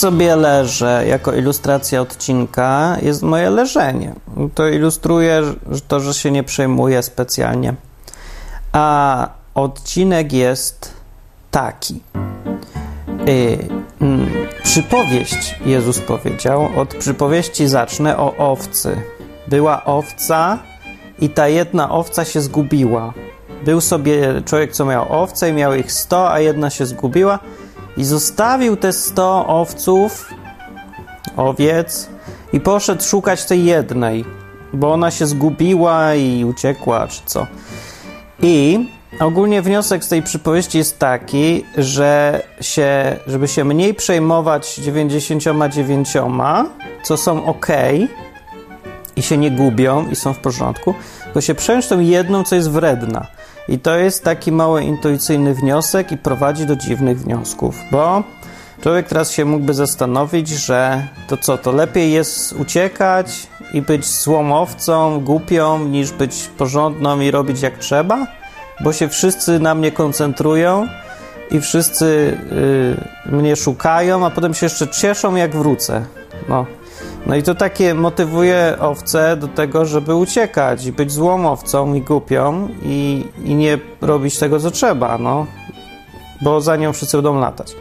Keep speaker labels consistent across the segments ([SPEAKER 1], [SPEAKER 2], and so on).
[SPEAKER 1] Sobie leżę jako ilustracja odcinka, jest moje leżenie. To ilustruje to, że się nie przejmuję specjalnie. A odcinek jest taki. Yy, mm, przypowieść, Jezus powiedział, od przypowieści zacznę o owcy. Była owca i ta jedna owca się zgubiła. Był sobie człowiek, co miał owce i miał ich sto, a jedna się zgubiła i zostawił te sto owców, owiec i poszedł szukać tej jednej, bo ona się zgubiła i uciekła, czy co. I ogólnie wniosek z tej przypowieści jest taki, że się, żeby się mniej przejmować 99, co są ok i się nie gubią i są w porządku, tylko się przejąć tą jedną, co jest wredna. I to jest taki mały intuicyjny wniosek i prowadzi do dziwnych wniosków, bo człowiek teraz się mógłby zastanowić, że to co, to lepiej jest uciekać i być złomowcą, głupią, niż być porządną i robić jak trzeba, bo się wszyscy na mnie koncentrują i wszyscy yy, mnie szukają, a potem się jeszcze cieszą, jak wrócę. No, no i to takie motywuje owce do tego, żeby uciekać i być złą owcą i głupią i, i nie robić tego, co trzeba, no. Bo za nią wszyscy będą latać.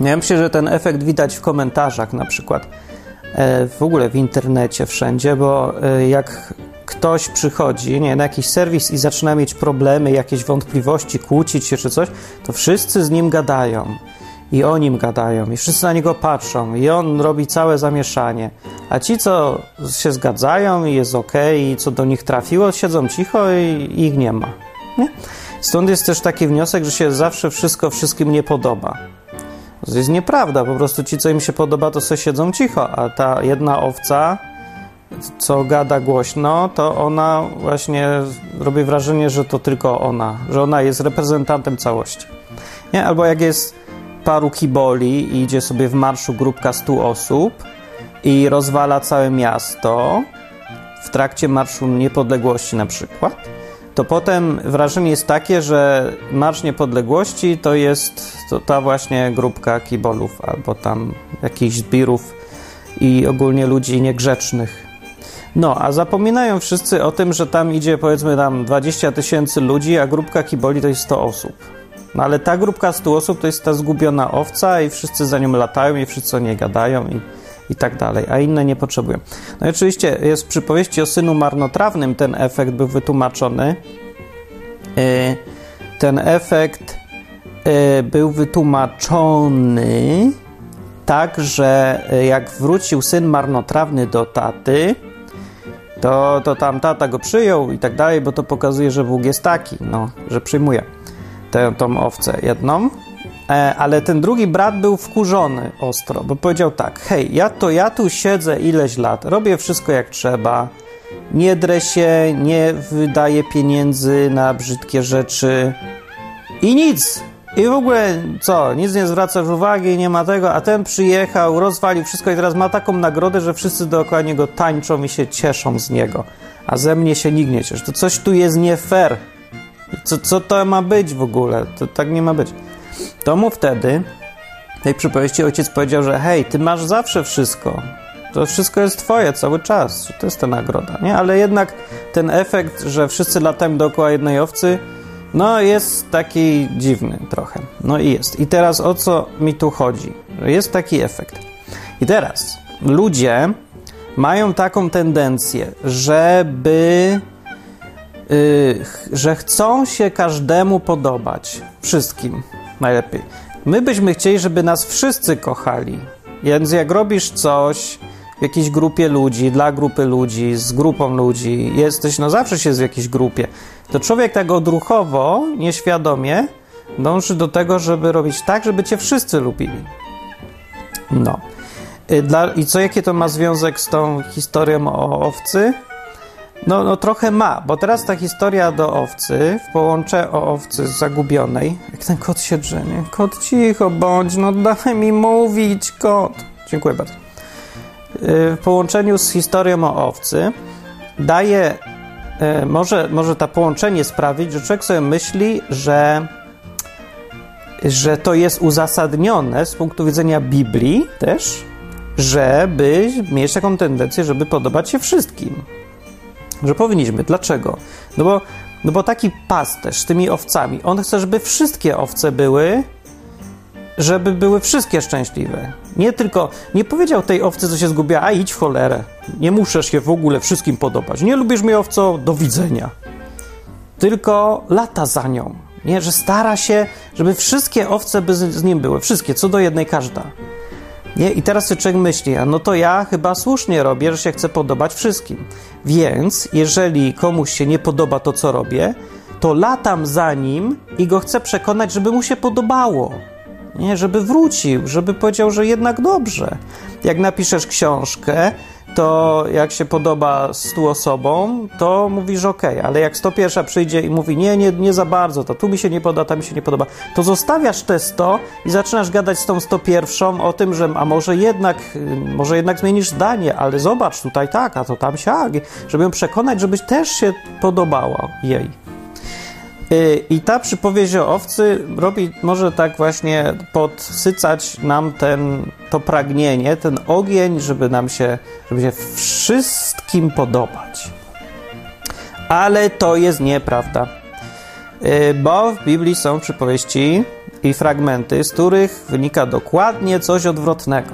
[SPEAKER 1] Ja myślę, że ten efekt widać w komentarzach na przykład. E, w ogóle w internecie, wszędzie, bo e, jak ktoś przychodzi nie, na jakiś serwis i zaczyna mieć problemy, jakieś wątpliwości, kłócić się czy coś, to wszyscy z nim gadają i o nim gadają, i wszyscy na niego patrzą, i on robi całe zamieszanie. A ci, co się zgadzają i jest ok, i co do nich trafiło, siedzą cicho i ich nie ma. Nie? Stąd jest też taki wniosek, że się zawsze wszystko wszystkim nie podoba. To jest nieprawda, po prostu ci, co im się podoba, to sobie siedzą cicho, a ta jedna owca, co gada głośno, to ona właśnie robi wrażenie, że to tylko ona, że ona jest reprezentantem całości. Nie? Albo jak jest paru kiboli i idzie sobie w marszu grupka 100 osób i rozwala całe miasto w trakcie Marszu Niepodległości na przykład, to potem wrażenie jest takie, że Marsz Niepodległości to jest to ta właśnie grupka kibolów albo tam jakichś zbirów i ogólnie ludzi niegrzecznych. No, a zapominają wszyscy o tym, że tam idzie powiedzmy tam 20 tysięcy ludzi, a grupka kiboli to jest 100 osób. No ale ta grupka 100 osób to jest ta zgubiona owca i wszyscy za nią latają i wszyscy o niej gadają i, i tak dalej, a inne nie potrzebują. No i oczywiście jest w przypowieści o synu marnotrawnym ten efekt był wytłumaczony. Y, ten efekt y, był wytłumaczony tak, że y, jak wrócił syn marnotrawny do taty, to, to tam tata go przyjął i tak dalej, bo to pokazuje, że Bóg jest taki, no, że przyjmuje tę tą owcę jedną, e, ale ten drugi brat był wkurzony ostro, bo powiedział tak: Hej, ja to ja tu siedzę ileś lat, robię wszystko jak trzeba, nie drę się, nie wydaję pieniędzy na brzydkie rzeczy i nic. I w ogóle co, nic nie zwracasz uwagi, nie ma tego, a ten przyjechał, rozwalił wszystko i teraz ma taką nagrodę, że wszyscy dookoła niego tańczą i się cieszą z niego. A ze mnie się nikt nie cieszy. To coś tu jest nie fair. Co, co to ma być w ogóle? To tak nie ma być. To mu wtedy, tej przypowieści ojciec powiedział, że hej, ty masz zawsze wszystko. To wszystko jest twoje cały czas. To jest ta nagroda, nie? Ale jednak ten efekt, że wszyscy latają dookoła jednej owcy, no jest taki dziwny trochę. No i jest. I teraz o co mi tu chodzi? Jest taki efekt. I teraz ludzie mają taką tendencję, żeby że chcą się każdemu podobać. Wszystkim najlepiej. My byśmy chcieli, żeby nas wszyscy kochali. Więc jak robisz coś w jakiejś grupie ludzi, dla grupy ludzi, z grupą ludzi, jesteś, no zawsze się w jakiejś grupie, to człowiek tak odruchowo, nieświadomie dąży do tego, żeby robić tak, żeby cię wszyscy lubili. No. Y, dla, I co, jaki to ma związek z tą historią o owcy? No, no trochę ma, bo teraz ta historia do owcy, w połączeniu o owcy zagubionej, jak ten kot się drzemie. Kot cicho bądź, no daj mi mówić, kot. Dziękuję bardzo. Y, w połączeniu z historią o owcy daje, y, może, może to połączenie sprawić, że człowiek sobie myśli, że że to jest uzasadnione z punktu widzenia Biblii też, żeby mieć taką tendencję, żeby podobać się wszystkim. Że powinniśmy. Dlaczego? No bo, no bo taki pasterz z tymi owcami, on chce, żeby wszystkie owce były, żeby były wszystkie szczęśliwe. Nie tylko, nie powiedział tej owcy, co się zgubiła, a idź w cholerę. Nie muszę się w ogóle wszystkim podobać. Nie lubisz mnie owco? Do widzenia. Tylko lata za nią. Nie, że stara się, żeby wszystkie owce by z, nim były. Wszystkie, co do jednej każda. Nie? I teraz sobie człowiek myśli, a no to ja chyba słusznie robię, że się chcę podobać wszystkim. Więc jeżeli komuś się nie podoba to, co robię, to latam za nim i go chcę przekonać, żeby mu się podobało. Nie, żeby wrócił, żeby powiedział, że jednak dobrze. Jak napiszesz książkę, to jak się podoba 100 osobom, to mówisz ok, ale jak 101 przyjdzie i mówi nie, nie, nie za bardzo, to tu mi się nie podoba, tam mi się nie podoba, to zostawiasz te 100 i zaczynasz gadać z tą 101 o tym, że a może jednak, może jednak zmienisz zdanie, ale zobacz, tutaj tak, a to tam siak, żeby ją przekonać, żebyś też się podobała jej. Y, I ta przypowieść o owcy robi, może tak właśnie podsycać nam ten, to pragnienie, ten ogień, żeby nam się, żeby się wszystkim podobać. Ale to jest nieprawda. Y, bo w Biblii są przypowieści i fragmenty, z których wynika dokładnie coś odwrotnego.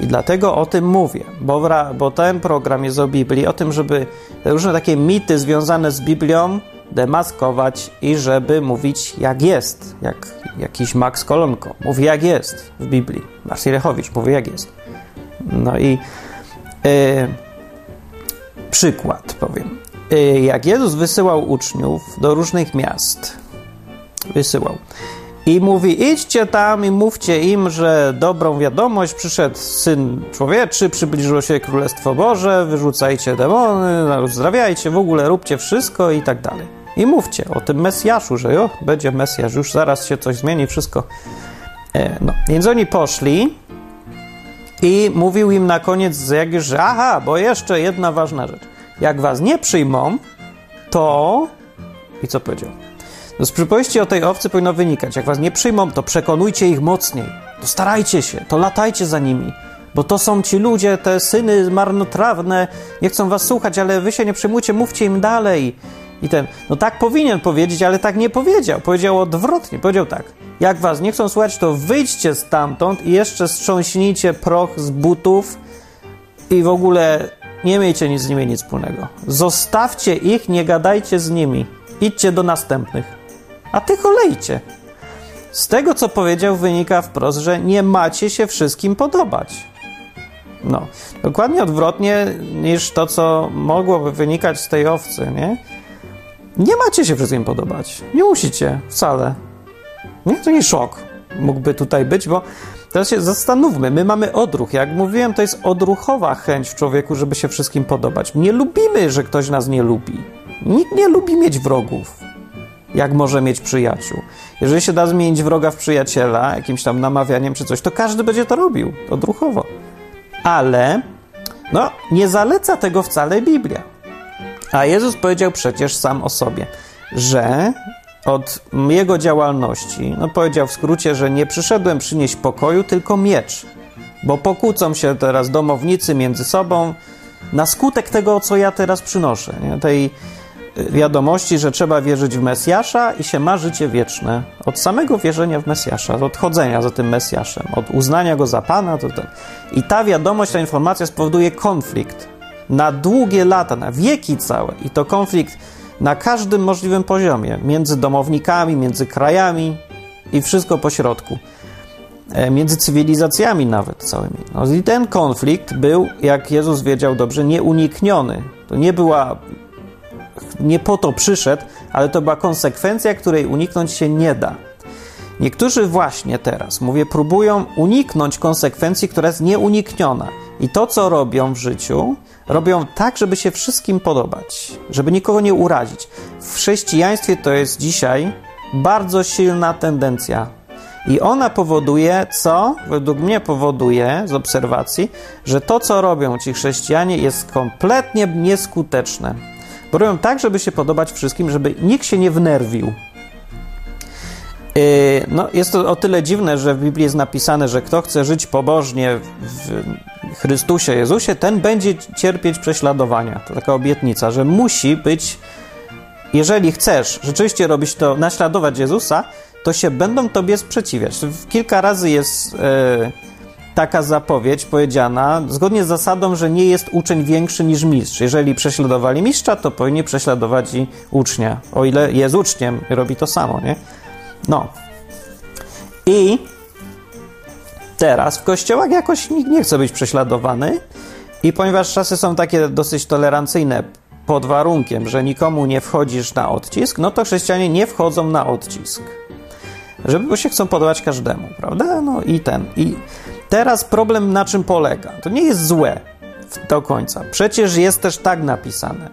[SPEAKER 1] I dlatego o tym mówię, bo, bo ten program jest o Biblii, o tym, żeby różne takie mity związane z Biblią demaskować i żeby mówić jak jest, jak jakiś Max Kolonko mówi jak jest w Biblii. Marcin Lechowicz mówi jak jest. No i yy, przykład powiem. Yy, jak Jezus wysyłał uczniów do różnych miast, wysyłał i mówi: idźcie tam i mówcie im, że dobrą wiadomość przyszedł syn człowieczy, przybliżyło się Królestwo Boże, wyrzucajcie demony, uzdrawiajcie, w ogóle róbcie wszystko i tak dalej i mówcie o tym Mesjaszu, że jo, będzie Mesjasz, już zaraz się coś zmieni, wszystko. E, no. Więc oni poszli i mówił im na koniec, że aha, bo jeszcze jedna ważna rzecz. Jak was nie przyjmą, to... I co powiedział? No z przypowieści o tej owcy powinno wynikać, jak was nie przyjmą, to przekonujcie ich mocniej, to starajcie się, to latajcie za nimi, bo to są ci ludzie, te syny marnotrawne, nie chcą was słuchać, ale wy się nie przejmujcie, mówcie im dalej. I ten, no tak powinien powiedzieć, ale tak nie powiedział. Powiedział odwrotnie. Powiedział tak. Jak was nie chcą słuchać, to wyjdźcie stamtąd i jeszcze strząśnijcie proch z butów i w ogóle nie miejcie nic z nimi nic wspólnego. Zostawcie ich, nie gadajcie z nimi. Idźcie do następnych. A ty kolejcie. Z tego, co powiedział, wynika wprost, że nie macie się wszystkim podobać. No, dokładnie odwrotnie niż to, co mogłoby wynikać z tej owcy, nie? Nie macie się wszystkim podobać. Nie musicie wcale. Nie? To nie szok mógłby tutaj być, bo teraz się zastanówmy. My mamy odruch. Jak mówiłem, to jest odruchowa chęć w człowieku, żeby się wszystkim podobać. Nie lubimy, że ktoś nas nie lubi. Nikt nie lubi mieć wrogów. Jak może mieć przyjaciół? Jeżeli się da zmienić wroga w przyjaciela, jakimś tam namawianiem czy coś, to każdy będzie to robił odruchowo. Ale no, nie zaleca tego wcale Biblia. A Jezus powiedział przecież sam o sobie, że od jego działalności, no powiedział w skrócie, że nie przyszedłem przynieść pokoju, tylko miecz, bo pokłócą się teraz domownicy między sobą na skutek tego, co ja teraz przynoszę, nie? tej y, wiadomości, że trzeba wierzyć w Mesjasza i się ma życie wieczne. Od samego wierzenia w Mesjasza, od chodzenia za tym Mesjaszem, od uznania go za Pana. To ten. I ta wiadomość, ta informacja spowoduje konflikt na długie lata, na wieki całe. I to konflikt na każdym możliwym poziomie, między domownikami, między krajami i wszystko po środku. E, między cywilizacjami nawet całymi. No i ten konflikt był, jak Jezus wiedział dobrze, nieunikniony. To nie była, nie po to przyszedł, ale to była konsekwencja, której uniknąć się nie da. Niektórzy właśnie teraz, mówię, próbują uniknąć konsekwencji, która jest nieunikniona. I to, co robią w życiu, robią tak, żeby się wszystkim podobać, żeby nikogo nie urazić. W chrześcijaństwie to jest dzisiaj bardzo silna tendencja. I ona powoduje, co według mnie powoduje z obserwacji, że to, co robią ci chrześcijanie, jest kompletnie nieskuteczne. Bo robią tak, żeby się podobać wszystkim, żeby nikt się nie wnerwił. Yy, no, jest to o tyle dziwne, że w Biblii jest napisane, że kto chce żyć pobożnie w Chrystusie Jezusie, ten będzie cierpieć prześladowania. To taka obietnica, że musi być, jeżeli chcesz rzeczywiście robić to, naśladować Jezusa, to się będą tobie sprzeciwiać. Kilka razy jest e, taka zapowiedź powiedziana, zgodnie z zasadą, że nie jest uczeń większy niż mistrz. Jeżeli prześladowali mistrza, to powinni prześladować i ucznia, o ile jest uczniem robi to samo, nie? No. I teraz w kościołach jakoś nikt nie chce być prześladowany i ponieważ czasy są takie dosyć tolerancyjne pod warunkiem, że nikomu nie wchodzisz na odcisk, no to chrześcijanie nie wchodzą na odcisk żeby, bo się chcą podobać każdemu, prawda? No i ten. I teraz problem na czym polega? To nie jest złe do końca. Przecież jest też tak napisane.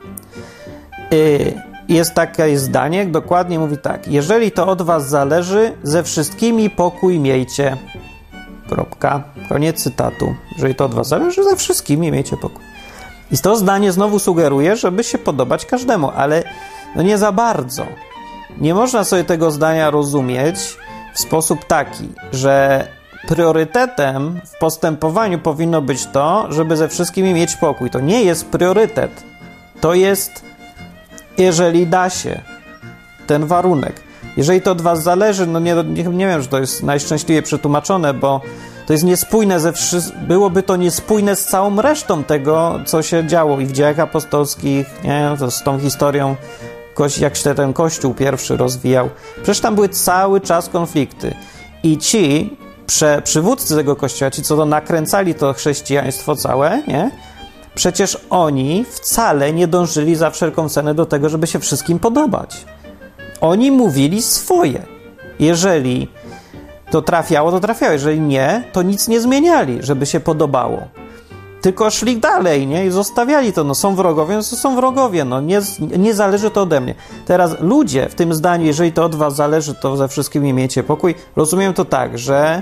[SPEAKER 1] Yy, jest takie zdanie, dokładnie mówi tak. Jeżeli to od was zależy, ze wszystkimi pokój miejcie. Kropka. Koniec cytatu. Jeżeli to od was zależy, ze wszystkimi miejcie pokój. I to zdanie znowu sugeruje, żeby się podobać każdemu, ale no nie za bardzo. Nie można sobie tego zdania rozumieć w sposób taki, że priorytetem w postępowaniu powinno być to, żeby ze wszystkimi mieć pokój. To nie jest priorytet. To jest, jeżeli da się, ten warunek. Jeżeli to od was zależy, no nie, nie, nie wiem, że to jest najszczęśliwie przetłumaczone, bo to jest niespójne ze byłoby to niespójne z całą resztą tego, co się działo i w dziejach apostolskich, nie, z tą historią jak się ten kościół pierwszy rozwijał. Przecież tam były cały czas konflikty. I ci prze, przywódcy tego kościoła, ci co to nakręcali to chrześcijaństwo całe, nie? Przecież oni wcale nie dążyli za wszelką cenę do tego, żeby się wszystkim podobać. Oni mówili swoje. Jeżeli to trafiało, to trafiało. Jeżeli nie, to nic nie zmieniali, żeby się podobało tylko szli dalej, nie? I zostawiali to. No są wrogowie, no są wrogowie, no nie, nie zależy to ode mnie. Teraz ludzie w tym zdaniu, jeżeli to od was zależy, to ze wszystkimi miejcie pokój. Rozumiem to tak, że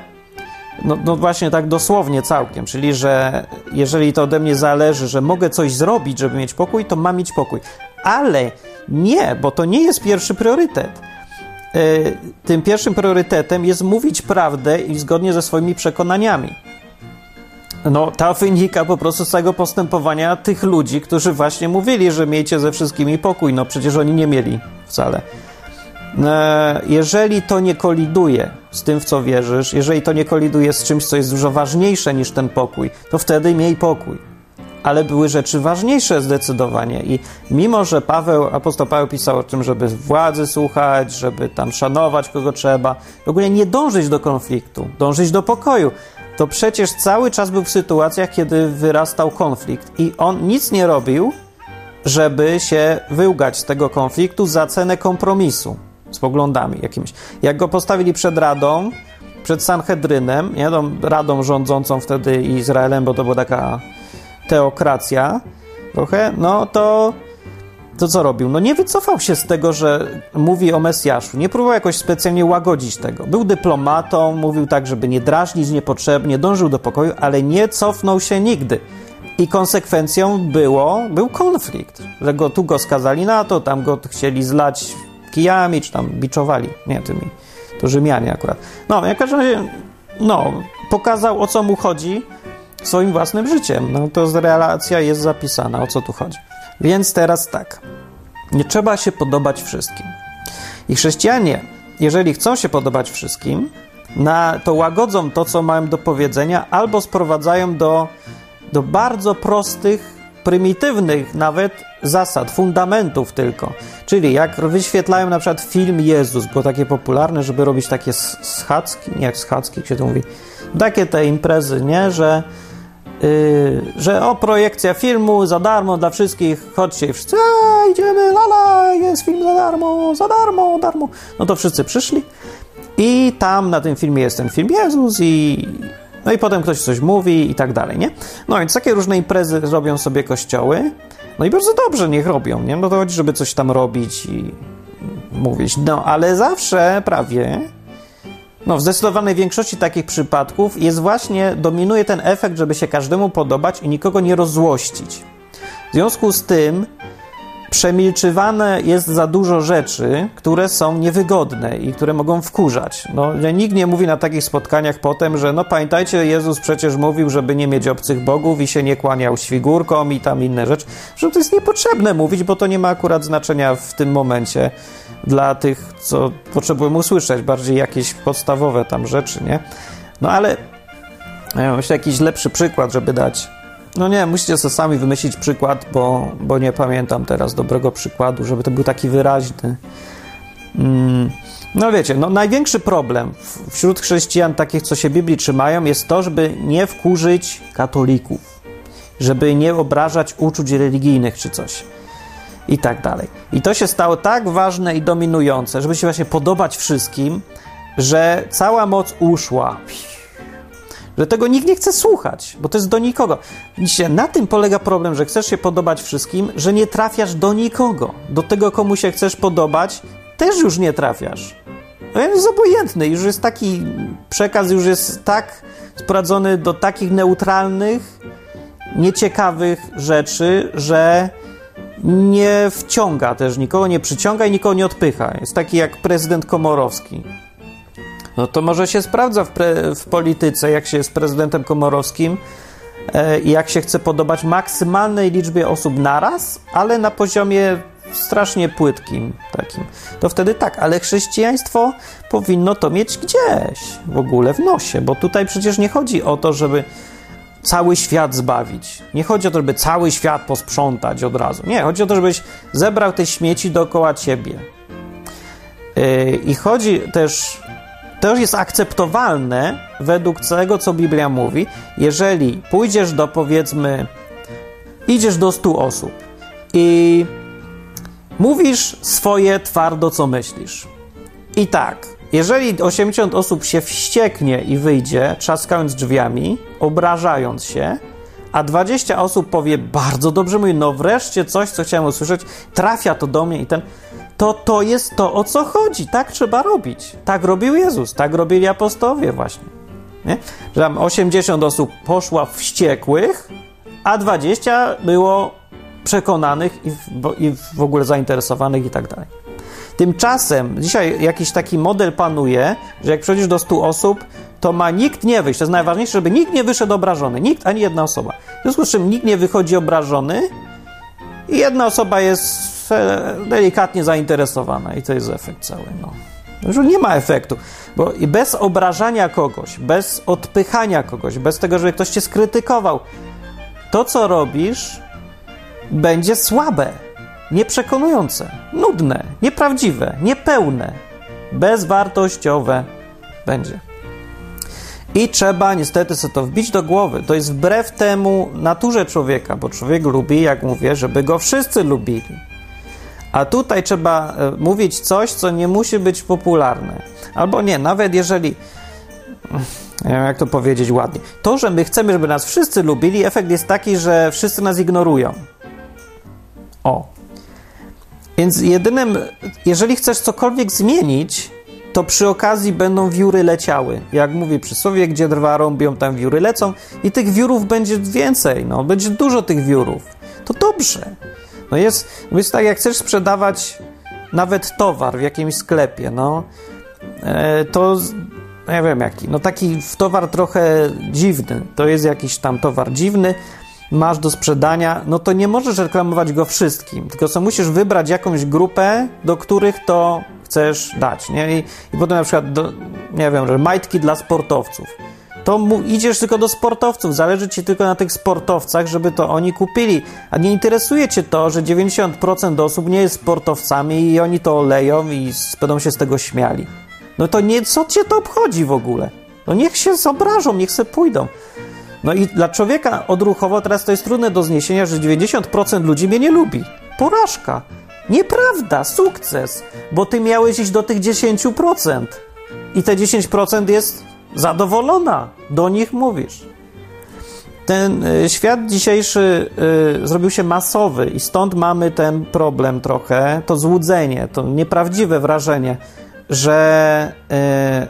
[SPEAKER 1] no, no, właśnie tak dosłownie całkiem, czyli że jeżeli to ode mnie zależy, że mogę coś zrobić, żeby mieć pokój, to mam mieć pokój. Ale nie, bo to nie jest pierwszy priorytet. Yy, tym pierwszym priorytetem jest mówić prawdę i zgodnie ze swoimi przekonaniami. No, ta wynika po prostu z tego postępowania tych ludzi, którzy właśnie mówili, że miejcie ze wszystkimi pokój. No, przecież oni nie mieli wcale. E, jeżeli to nie koliduje z tym, w co wierzysz, jeżeli to nie koliduje z czymś, co jest dużo ważniejsze niż ten pokój, to wtedy miej pokój. Ale były rzeczy ważniejsze zdecydowanie. I mimo, że Paweł, apostoł Paweł pisał o tym, żeby władzy słuchać, żeby tam szanować kogo trzeba, w ogóle nie dążyć do konfliktu, dążyć do pokoju to przecież cały czas był w sytuacjach, kiedy wyrastał konflikt i on nic nie robił, żeby się wyłgać z tego konfliktu za cenę kompromisu z poglądami jakimiś. Jak go postawili przed Radą, przed Sanhedrynem, nie, tą Radą rządzącą wtedy Izraelem, bo to była taka teokracja trochę, no to to co robił? No nie wycofał się z tego, że mówi o Mesjaszu. Nie próbował jakoś specjalnie łagodzić tego. Był dyplomatą, mówił tak, żeby nie drażnić niepotrzebnie, dążył do pokoju, ale nie cofnął się nigdy. I konsekwencją było, był konflikt, że go tu go skazali na to, tam go chcieli zlać kijami, czy tam biczowali, nie tymi, to Rzymianie akurat. No, w każdym razie, no, pokazał o co mu chodzi swoim własnym życiem. No to relacja jest zapisana, o co tu chodzi. Więc teraz tak. Nie trzeba się podobać wszystkim. I chrześcijanie, jeżeli chcą się podobać wszystkim, na, to łagodzą to, co mają do powiedzenia, albo sprowadzają do, do bardzo prostych, prymitywnych nawet zasad, fundamentów tylko. Czyli jak wyświetlają na przykład film Jezus, było takie popularne, żeby robić takie schadzki, nie jak schadzki się to mówi, takie te imprezy, nie, że że o, projekcja filmu za darmo dla wszystkich, chodźcie wszyscy, a, idziemy, lala, jest film za darmo, za darmo, darmo. No to wszyscy przyszli i tam na tym filmie jest ten film Jezus i no i potem ktoś coś mówi i tak dalej, nie? No więc takie różne imprezy robią sobie kościoły, no i bardzo dobrze niech robią, nie? No to chodzi, żeby coś tam robić i mówić, no ale zawsze prawie no, w zdecydowanej większości takich przypadków jest właśnie, dominuje ten efekt, żeby się każdemu podobać i nikogo nie rozzłościć. W związku z tym przemilczywane jest za dużo rzeczy, które są niewygodne i które mogą wkurzać. No, nikt nie mówi na takich spotkaniach potem, że no pamiętajcie, Jezus przecież mówił, żeby nie mieć obcych bogów i się nie kłaniał świgurkom i tam inne rzeczy, że to jest niepotrzebne mówić, bo to nie ma akurat znaczenia w tym momencie dla tych, co potrzebują usłyszeć, bardziej jakieś podstawowe tam rzeczy, nie? No ale ja myślę, jakiś lepszy przykład, żeby dać no nie, musicie sobie sami wymyślić przykład, bo, bo nie pamiętam teraz dobrego przykładu, żeby to był taki wyraźny. Mm, no wiecie, no największy problem wśród chrześcijan, takich co się Biblii trzymają, jest to, żeby nie wkurzyć katolików, żeby nie obrażać uczuć religijnych czy coś i tak dalej. I to się stało tak ważne i dominujące, żeby się właśnie podobać wszystkim, że cała moc uszła że tego nikt nie chce słuchać, bo to jest do nikogo. Widzicie, na tym polega problem, że chcesz się podobać wszystkim, że nie trafiasz do nikogo. Do tego, komu się chcesz podobać, też już nie trafiasz. No jest obojętny, już jest taki przekaz, już jest tak sprowadzony do takich neutralnych, nieciekawych rzeczy, że nie wciąga też nikogo, nie przyciąga i nikogo nie odpycha. Jest taki jak prezydent Komorowski. No to może się sprawdza w, pre, w polityce, jak się jest prezydentem komorowskim e, i jak się chce podobać maksymalnej liczbie osób naraz, ale na poziomie strasznie płytkim takim. To wtedy tak, ale chrześcijaństwo powinno to mieć gdzieś w ogóle w nosie, bo tutaj przecież nie chodzi o to, żeby cały świat zbawić. Nie chodzi o to, żeby cały świat posprzątać od razu. Nie, chodzi o to, żebyś zebrał te śmieci dookoła ciebie. Yy, I chodzi też to już jest akceptowalne według tego, co Biblia mówi, jeżeli pójdziesz do powiedzmy, idziesz do 100 osób i mówisz swoje twardo, co myślisz. I tak, jeżeli 80 osób się wścieknie i wyjdzie, trzaskając drzwiami, obrażając się, a 20 osób powie bardzo dobrze, mówi, no wreszcie coś, co chciałem usłyszeć, trafia to do mnie i ten to to jest to, o co chodzi. Tak trzeba robić. Tak robił Jezus, tak robili apostowie właśnie. Nie? Że tam 80 osób poszła wściekłych, a 20 było przekonanych i w, i w ogóle zainteresowanych i tak dalej. Tymczasem dzisiaj jakiś taki model panuje, że jak przychodzisz do 100 osób, to ma nikt nie wyjść. To jest najważniejsze, żeby nikt nie wyszedł obrażony. Nikt, ani jedna osoba. W związku z czym nikt nie wychodzi obrażony i jedna osoba jest delikatnie zainteresowana i to jest efekt cały. No. Już nie ma efektu, bo bez obrażania kogoś, bez odpychania kogoś, bez tego, żeby ktoś cię skrytykował, to co robisz będzie słabe, nieprzekonujące, nudne, nieprawdziwe, niepełne, bezwartościowe będzie. I trzeba niestety sobie to wbić do głowy. To jest wbrew temu naturze człowieka, bo człowiek lubi, jak mówię, żeby go wszyscy lubili. A tutaj trzeba e, mówić coś, co nie musi być popularne. Albo nie, nawet jeżeli. Nie wiem, jak to powiedzieć ładnie. To, że my chcemy, żeby nas wszyscy lubili, efekt jest taki, że wszyscy nas ignorują. O. Więc jedynym, jeżeli chcesz cokolwiek zmienić, to przy okazji będą wióry leciały. Jak mówi przysłowie, gdzie drwa rąbią, tam wióry lecą i tych wiórów będzie więcej, no, będzie dużo tych wiórów. To dobrze. No jest, no jest tak, jak chcesz sprzedawać nawet towar w jakimś sklepie, no e, to no ja wiem jaki, no taki towar trochę dziwny, to jest jakiś tam towar dziwny, masz do sprzedania, no to nie możesz reklamować go wszystkim, tylko co musisz wybrać jakąś grupę, do których to chcesz dać, nie? I, i potem na przykład, do, nie wiem, że majtki dla sportowców to idziesz tylko do sportowców, zależy ci tylko na tych sportowcach, żeby to oni kupili, a nie interesuje cię to, że 90% osób nie jest sportowcami i oni to oleją i będą się z tego śmiali. No to nie, co cię to obchodzi w ogóle? No niech się zobrażą, niech se pójdą. No i dla człowieka odruchowo teraz to jest trudne do zniesienia, że 90% ludzi mnie nie lubi. Porażka. Nieprawda, sukces, bo ty miałeś iść do tych 10%. I te 10% jest zadowolona, do nich mówisz. Ten y, świat dzisiejszy y, zrobił się masowy i stąd mamy ten problem trochę, to złudzenie, to nieprawdziwe wrażenie, że,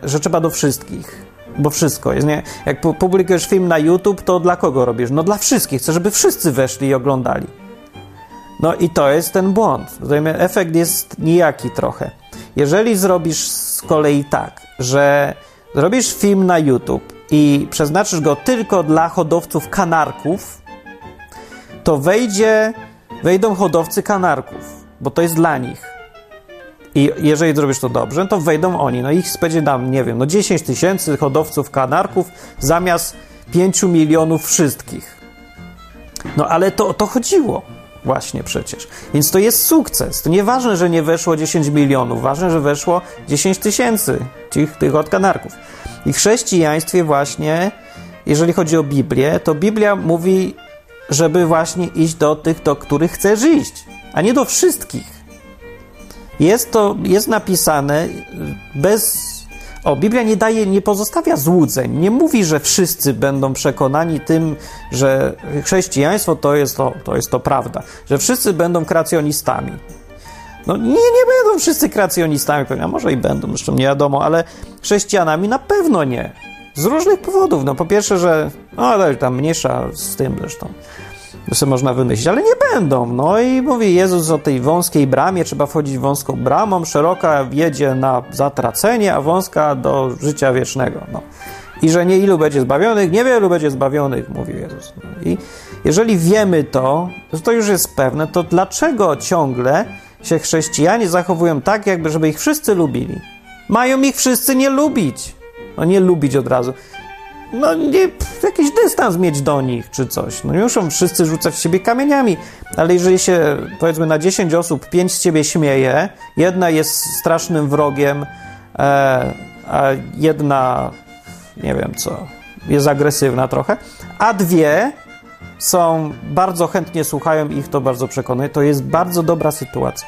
[SPEAKER 1] y, że trzeba do wszystkich. Bo wszystko jest, nie? Jak publikujesz film na YouTube, to dla kogo robisz? No dla wszystkich. Chcę, żeby wszyscy weszli i oglądali. No i to jest ten błąd. Efekt jest nijaki trochę. Jeżeli zrobisz z kolei tak, że zrobisz film na YouTube i przeznaczysz go tylko dla hodowców kanarków, to wejdzie, wejdą hodowcy kanarków, bo to jest dla nich. I jeżeli zrobisz to dobrze, to wejdą oni. No ich będzie tam, nie wiem, no 10 tysięcy hodowców kanarków zamiast 5 milionów wszystkich. No ale to o to chodziło właśnie przecież. Więc to jest sukces. To nieważne, że nie weszło 10 milionów, ważne, że weszło 10 tysięcy tych, tych od kanarków. I w chrześcijaństwie właśnie, jeżeli chodzi o Biblię, to Biblia mówi, żeby właśnie iść do tych, do których chcesz iść, a nie do wszystkich. Jest to, jest napisane bez o, Biblia nie daje, nie pozostawia złudzeń. Nie mówi, że wszyscy będą przekonani tym, że chrześcijaństwo to jest to, to jest to prawda. Że wszyscy będą kracjonistami. No nie, nie będą wszyscy kracjonistami, a może i będą, zresztą nie wiadomo, ale chrześcijanami na pewno nie. Z różnych powodów. No po pierwsze, że no ale tam mniejsza z tym zresztą. Sobie można wymyślić, ale nie będą. No i mówi Jezus o tej wąskiej bramie, trzeba wchodzić wąską bramą, szeroka jedzie na zatracenie, a wąska do życia wiecznego. No. I że nie ilu będzie zbawionych, niewielu będzie zbawionych, mówił Jezus. No. I jeżeli wiemy to, to już jest pewne, to dlaczego ciągle się chrześcijanie zachowują tak, jakby żeby ich wszyscy lubili? Mają ich wszyscy nie lubić. No nie lubić od razu no nie, jakiś dystans mieć do nich, czy coś. No nie muszą wszyscy rzucać siebie kamieniami, ale jeżeli się, powiedzmy, na 10 osób 5 z ciebie śmieje, jedna jest strasznym wrogiem, e, a jedna, nie wiem co, jest agresywna trochę, a dwie są, bardzo chętnie słuchają ich, to bardzo przekonuje, to jest bardzo dobra sytuacja.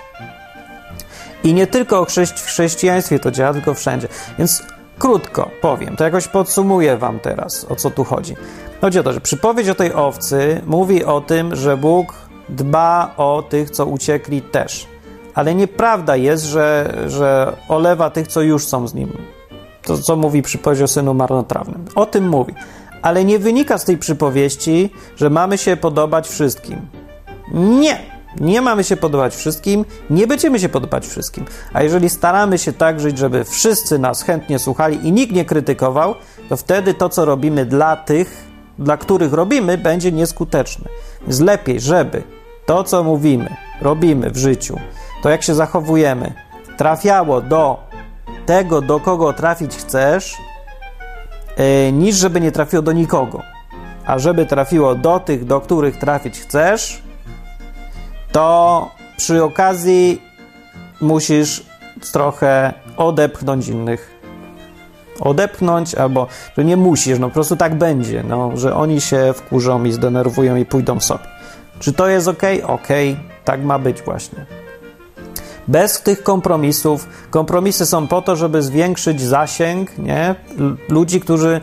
[SPEAKER 1] I nie tylko w chrześcijaństwie to działa, tylko wszędzie. Więc Krótko powiem, to jakoś podsumuję wam teraz, o co tu chodzi. Chodzi o to, że przypowiedź o tej owcy mówi o tym, że Bóg dba o tych, co uciekli też. Ale nieprawda jest, że, że olewa tych, co już są z nim. To, co mówi przypowiedź o synu marnotrawnym. O tym mówi. Ale nie wynika z tej przypowieści, że mamy się podobać wszystkim. Nie! Nie mamy się podobać wszystkim, nie będziemy się podobać wszystkim. A jeżeli staramy się tak żyć, żeby wszyscy nas chętnie słuchali i nikt nie krytykował, to wtedy to, co robimy dla tych, dla których robimy, będzie nieskuteczne. Więc lepiej, żeby to, co mówimy, robimy w życiu, to jak się zachowujemy, trafiało do tego, do kogo trafić chcesz, yy, niż żeby nie trafiło do nikogo. A żeby trafiło do tych, do których trafić chcesz, to przy okazji musisz trochę odepchnąć innych. Odepchnąć, albo że nie musisz, no po prostu tak będzie, no, że oni się wkurzą i zdenerwują i pójdą sobie. Czy to jest ok? Ok, tak ma być właśnie. Bez tych kompromisów, kompromisy są po to, żeby zwiększyć zasięg nie? ludzi, którzy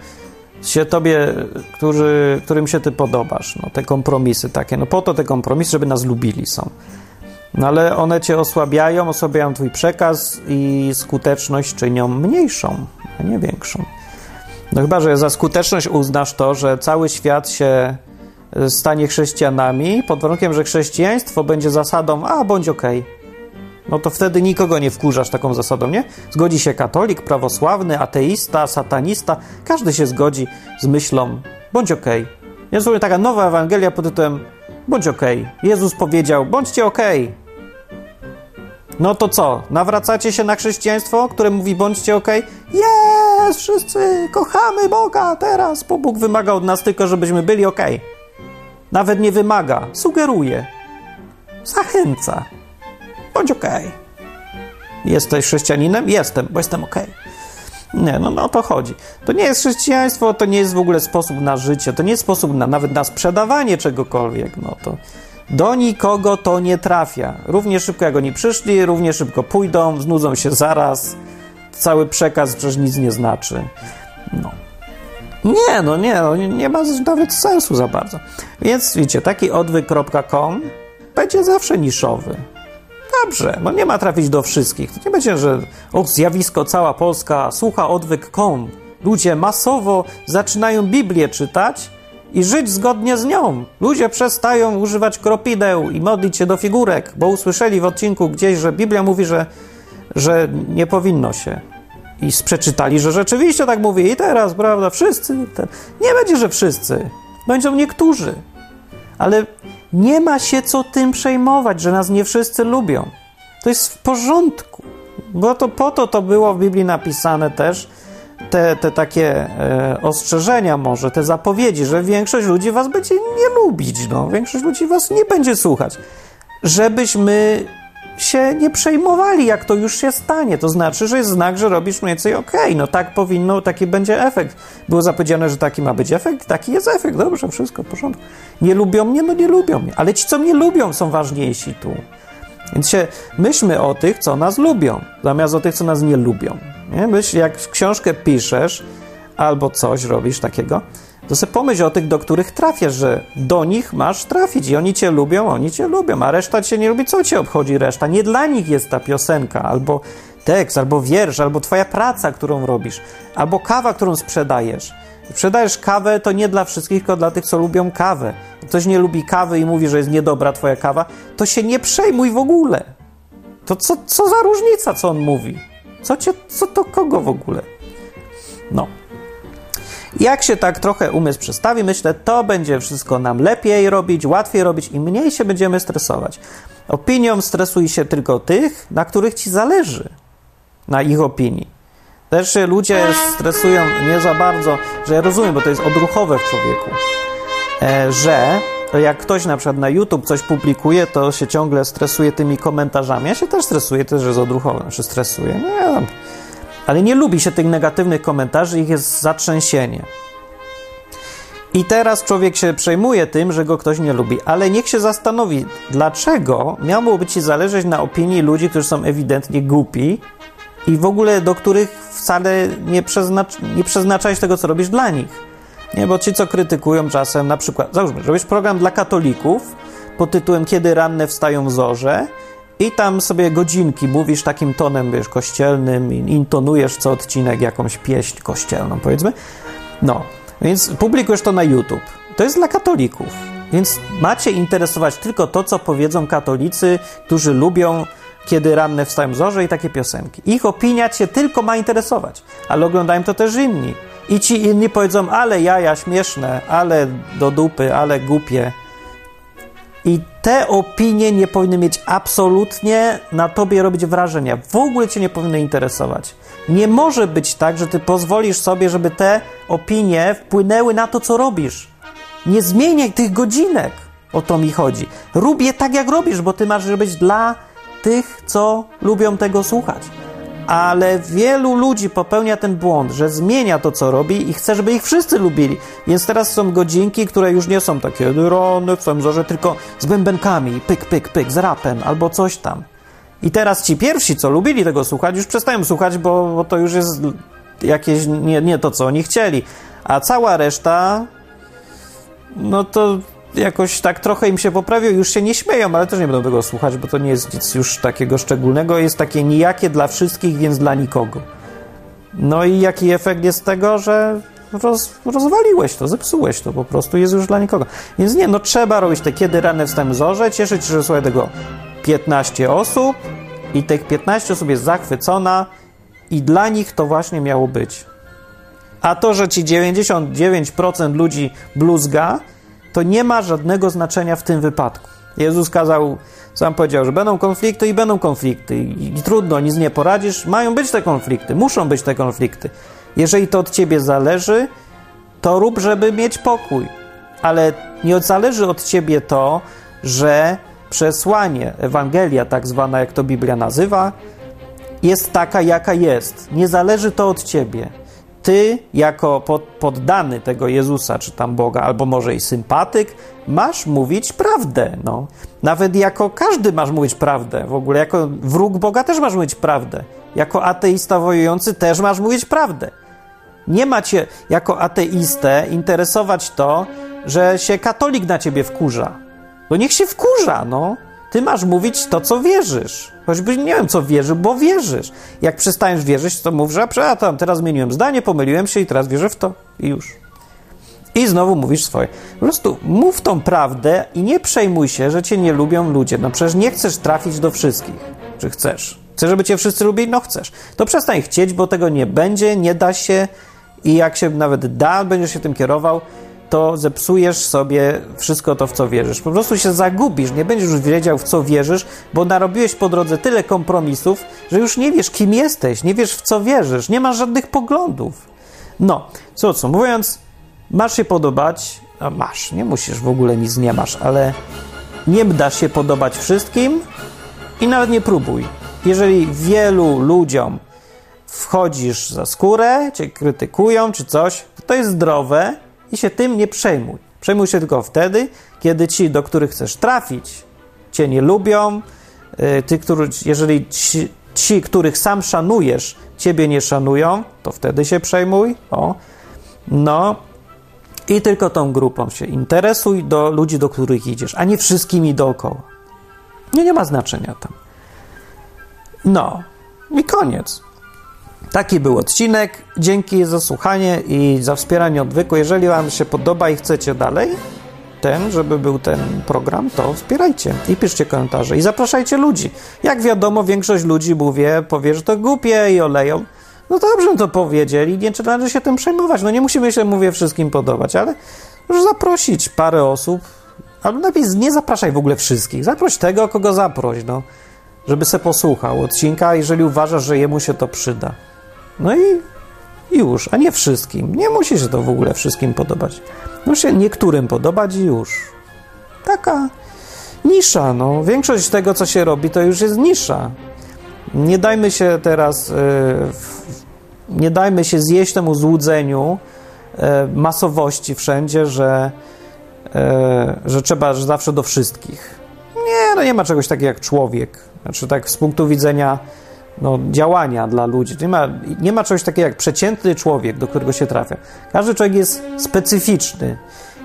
[SPEAKER 1] się tobie, którzy, którym się ty podobasz, no te kompromisy takie, no po to te kompromisy, żeby nas lubili są. No ale one cię osłabiają, osłabiają twój przekaz i skuteczność czynią mniejszą, a nie większą. No chyba, że za skuteczność uznasz to, że cały świat się stanie chrześcijanami pod warunkiem, że chrześcijaństwo będzie zasadą, a bądź okej. Okay no to wtedy nikogo nie wkurzasz taką zasadą, nie? Zgodzi się katolik, prawosławny, ateista, satanista, każdy się zgodzi z myślą, bądź okej. Okay. Sobie taka nowa Ewangelia pod tytułem bądź okej. Okay. Jezus powiedział, bądźcie okej. Okay. No to co? Nawracacie się na chrześcijaństwo, które mówi bądźcie? Okay? Jest! Wszyscy kochamy Boga teraz, bo Bóg wymaga od nas tylko, żebyśmy byli. Okay. Nawet nie wymaga, sugeruje, zachęca. Bądź okej. Okay. Jesteś chrześcijaninem? Jestem, bo jestem okej. Okay. Nie, no, no o to chodzi. To nie jest chrześcijaństwo, to nie jest w ogóle sposób na życie, to nie jest sposób na, nawet na sprzedawanie czegokolwiek. No to do nikogo to nie trafia. Równie szybko jak oni przyszli, równie szybko pójdą, znudzą się zaraz. Cały przekaz przecież nic nie znaczy. No. Nie, no nie, no, nie ma nawet sensu za bardzo. Więc widzicie, taki odwyk.com będzie zawsze niszowy. Dobrze, no nie ma trafić do wszystkich. To nie będzie, że o, zjawisko cała Polska słucha odwyk.com. Ludzie masowo zaczynają Biblię czytać i żyć zgodnie z nią. Ludzie przestają używać kropideł i modlić się do figurek, bo usłyszeli w odcinku gdzieś, że Biblia mówi, że, że nie powinno się. I przeczytali, że rzeczywiście tak mówi. I teraz, prawda, wszyscy. Nie będzie, że wszyscy. Będą niektórzy. Ale nie ma się co tym przejmować, że nas nie wszyscy lubią. To jest w porządku. Bo to po to to było w Biblii napisane też, te, te takie e, ostrzeżenia może, te zapowiedzi, że większość ludzi was będzie nie lubić, no. Większość ludzi was nie będzie słuchać. Żebyśmy się nie przejmowali, jak to już się stanie. To znaczy, że jest znak, że robisz mniej więcej okej, okay, no tak powinno, taki będzie efekt. Było zapowiedziane, że taki ma być efekt, taki jest efekt, dobrze, wszystko w porządku. Nie lubią mnie, no nie lubią mnie, ale ci, co mnie lubią, są ważniejsi tu. Więc się myślmy o tych, co nas lubią, zamiast o tych, co nas nie lubią. Nie? Myśl, jak książkę piszesz albo coś robisz takiego, to sobie pomyśl o tych, do których trafiasz, że do nich masz trafić i oni cię lubią, oni cię lubią, a reszta cię nie lubi. Co cię obchodzi reszta? Nie dla nich jest ta piosenka, albo tekst, albo wiersz, albo twoja praca, którą robisz, albo kawa, którą sprzedajesz. Sprzedajesz kawę, to nie dla wszystkich, tylko dla tych, co lubią kawę. Ktoś nie lubi kawy i mówi, że jest niedobra twoja kawa, to się nie przejmuj w ogóle. To co, co za różnica, co on mówi? Co cię, co to kogo w ogóle? No. Jak się tak trochę umysł przestawi, myślę, to będzie wszystko nam lepiej robić, łatwiej robić i mniej się będziemy stresować. Opinią stresuj się tylko tych, na których ci zależy, na ich opinii. Też się ludzie stresują nie za bardzo, że ja rozumiem, bo to jest odruchowe w człowieku, e, że jak ktoś na przykład na YouTube coś publikuje, to się ciągle stresuje tymi komentarzami. Ja się też stresuję, też jest odruchowe, znaczy stresuję. No, ale nie lubi się tych negatywnych komentarzy, ich jest zatrzęsienie. I teraz człowiek się przejmuje tym, że go ktoś nie lubi, ale niech się zastanowi, dlaczego miałoby ci zależeć na opinii ludzi, którzy są ewidentnie głupi i w ogóle do których wcale nie, przeznacz, nie przeznaczałeś tego, co robisz dla nich. Nie, bo ci, co krytykują czasem, na przykład, załóżmy, robisz program dla katolików pod tytułem Kiedy ranne wstają w zorze i tam sobie godzinki mówisz takim tonem, wiesz, kościelnym, intonujesz co odcinek jakąś pieśń kościelną, powiedzmy. No, więc publikujesz to na YouTube. To jest dla katolików. Więc macie interesować tylko to, co powiedzą katolicy, którzy lubią kiedy ranne wstają zorze i takie piosenki. Ich opinia cię tylko ma interesować, ale oglądają to też inni. I ci inni powiedzą, ale jaja śmieszne, ale do dupy, ale głupie. I te opinie nie powinny mieć absolutnie na tobie robić wrażenia. W ogóle cię nie powinny interesować. Nie może być tak, że ty pozwolisz sobie, żeby te opinie wpłynęły na to, co robisz. Nie zmieniaj tych godzinek. O to mi chodzi. Rób je tak, jak robisz, bo ty masz być dla tych, co lubią tego słuchać. Ale wielu ludzi popełnia ten błąd, że zmienia to, co robi i chce, żeby ich wszyscy lubili. Więc teraz są godzinki, które już nie są takie rony w cenzorze, tylko z bębenkami, pyk, pyk, pyk, z rapem albo coś tam. I teraz ci pierwsi, co lubili tego słuchać, już przestają słuchać, bo, bo to już jest jakieś nie, nie to, co oni chcieli. A cała reszta, no to jakoś tak trochę im się poprawił, już się nie śmieją, ale też nie będą tego słuchać, bo to nie jest nic już takiego szczególnego, jest takie nijakie dla wszystkich, więc dla nikogo. No i jaki efekt jest tego, że roz, rozwaliłeś to, zepsułeś to, po prostu jest już dla nikogo. Więc nie, no trzeba robić te kiedy rane wstęp zorze, cieszyć się, że słuchaj tego 15 osób i tych 15 osób jest zachwycona i dla nich to właśnie miało być. A to, że ci 99% ludzi bluzga, to nie ma żadnego znaczenia w tym wypadku. Jezus kazał, sam powiedział, że będą konflikty i będą konflikty i, trudno, nic nie poradzisz. Mają być te konflikty, muszą być te konflikty. Jeżeli to od ciebie zależy, to rób, żeby mieć pokój. Ale nie zależy od ciebie to, że przesłanie, Ewangelia, tak zwana, jak to Biblia nazywa, jest taka, jaka jest. Nie zależy to od ciebie ty, jako poddany tego Jezusa, czy tam Boga, albo może i sympatyk, masz mówić prawdę. No. Nawet jako każdy masz mówić prawdę. W ogóle jako wróg Boga też masz mówić prawdę. Jako ateista wojujący też masz mówić prawdę. Nie macie jako ateistę interesować to, że się katolik na ciebie wkurza. No niech się wkurza, no. Ty masz mówić to, co wierzysz. Choćby nie wiem, co wierzył, bo wierzysz. Jak przestaniesz wierzyć, to mów, że a tam teraz zmieniłem zdanie, pomyliłem się i teraz wierzę w to. I już. I znowu mówisz swoje. Po prostu mów tą prawdę i nie przejmuj się, że cię nie lubią ludzie. No przecież nie chcesz trafić do wszystkich. Czy chcesz? Chcesz, żeby cię wszyscy lubili? No chcesz. To przestań chcieć, bo tego nie będzie, nie da się i jak się nawet da, będziesz się tym kierował, to zepsujesz sobie wszystko to, w co wierzysz. Po prostu się zagubisz, nie będziesz już wiedział, w co wierzysz, bo narobiłeś po drodze tyle kompromisów, że już nie wiesz, kim jesteś, nie wiesz, w co wierzysz, nie masz żadnych poglądów. No, co co, mówiąc, masz się podobać, a masz, nie musisz, w ogóle nic nie masz, ale nie da się podobać wszystkim i nawet nie próbuj. Jeżeli wielu ludziom wchodzisz za skórę, cię krytykują czy coś, to jest zdrowe i się tym nie przejmuj. Przejmuj się tylko wtedy, kiedy ci, do których chcesz trafić, cię nie lubią, y, ty, który, jeżeli ci, ci, których sam szanujesz, ciebie nie szanują, to wtedy się przejmuj. O. No. I tylko tą grupą się interesuj do ludzi, do których idziesz, a nie wszystkimi dookoła. Nie, nie ma znaczenia tam. No. I koniec. Taki był odcinek. Dzięki za słuchanie i za wspieranie odwyku. Jeżeli Wam się podoba i chcecie dalej, ten, żeby był ten program, to wspierajcie i piszcie komentarze i zapraszajcie ludzi. Jak wiadomo, większość ludzi mówię, powie, że to głupie i oleją. No dobrze, to powiedzieli, nie trzeba się tym przejmować. No nie musimy się, mówię, wszystkim podobać, ale już zaprosić parę osób, albo najpierw nie zapraszaj w ogóle wszystkich. Zaproś tego, kogo zaproś, no, żeby se posłuchał odcinka, jeżeli uważasz, że jemu się to przyda. No i już, a nie wszystkim. Nie musi się to w ogóle wszystkim podobać. Musi się niektórym podobać i już. Taka nisza, no. Większość tego, co się robi, to już jest nisza. Nie dajmy się teraz, yy, nie dajmy się zjeść temu złudzeniu yy, masowości wszędzie, że, yy, że trzeba że zawsze do wszystkich. Nie, no nie ma czegoś takiego jak człowiek. Znaczy tak z punktu widzenia no, działania dla ludzi. Nie ma, nie ma czegoś takiego jak przeciętny człowiek, do którego się trafia. Każdy człowiek jest specyficzny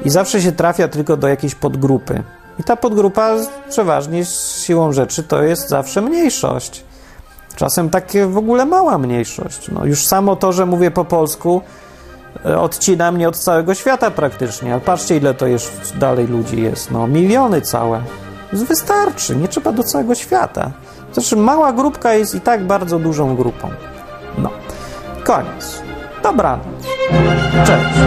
[SPEAKER 1] i zawsze się trafia tylko do jakiejś podgrupy. I ta podgrupa przeważnie siłą rzeczy to jest zawsze mniejszość. Czasem takie w ogóle mała mniejszość. No, już samo to, że mówię po polsku, e, odcina mnie od całego świata praktycznie. Ale patrzcie, ile to jest dalej ludzi jest. No, miliony całe. Wystarczy, nie trzeba do całego świata. Zresztą mała grupka jest i tak bardzo dużą grupą. No, koniec. Dobranoc. Cześć.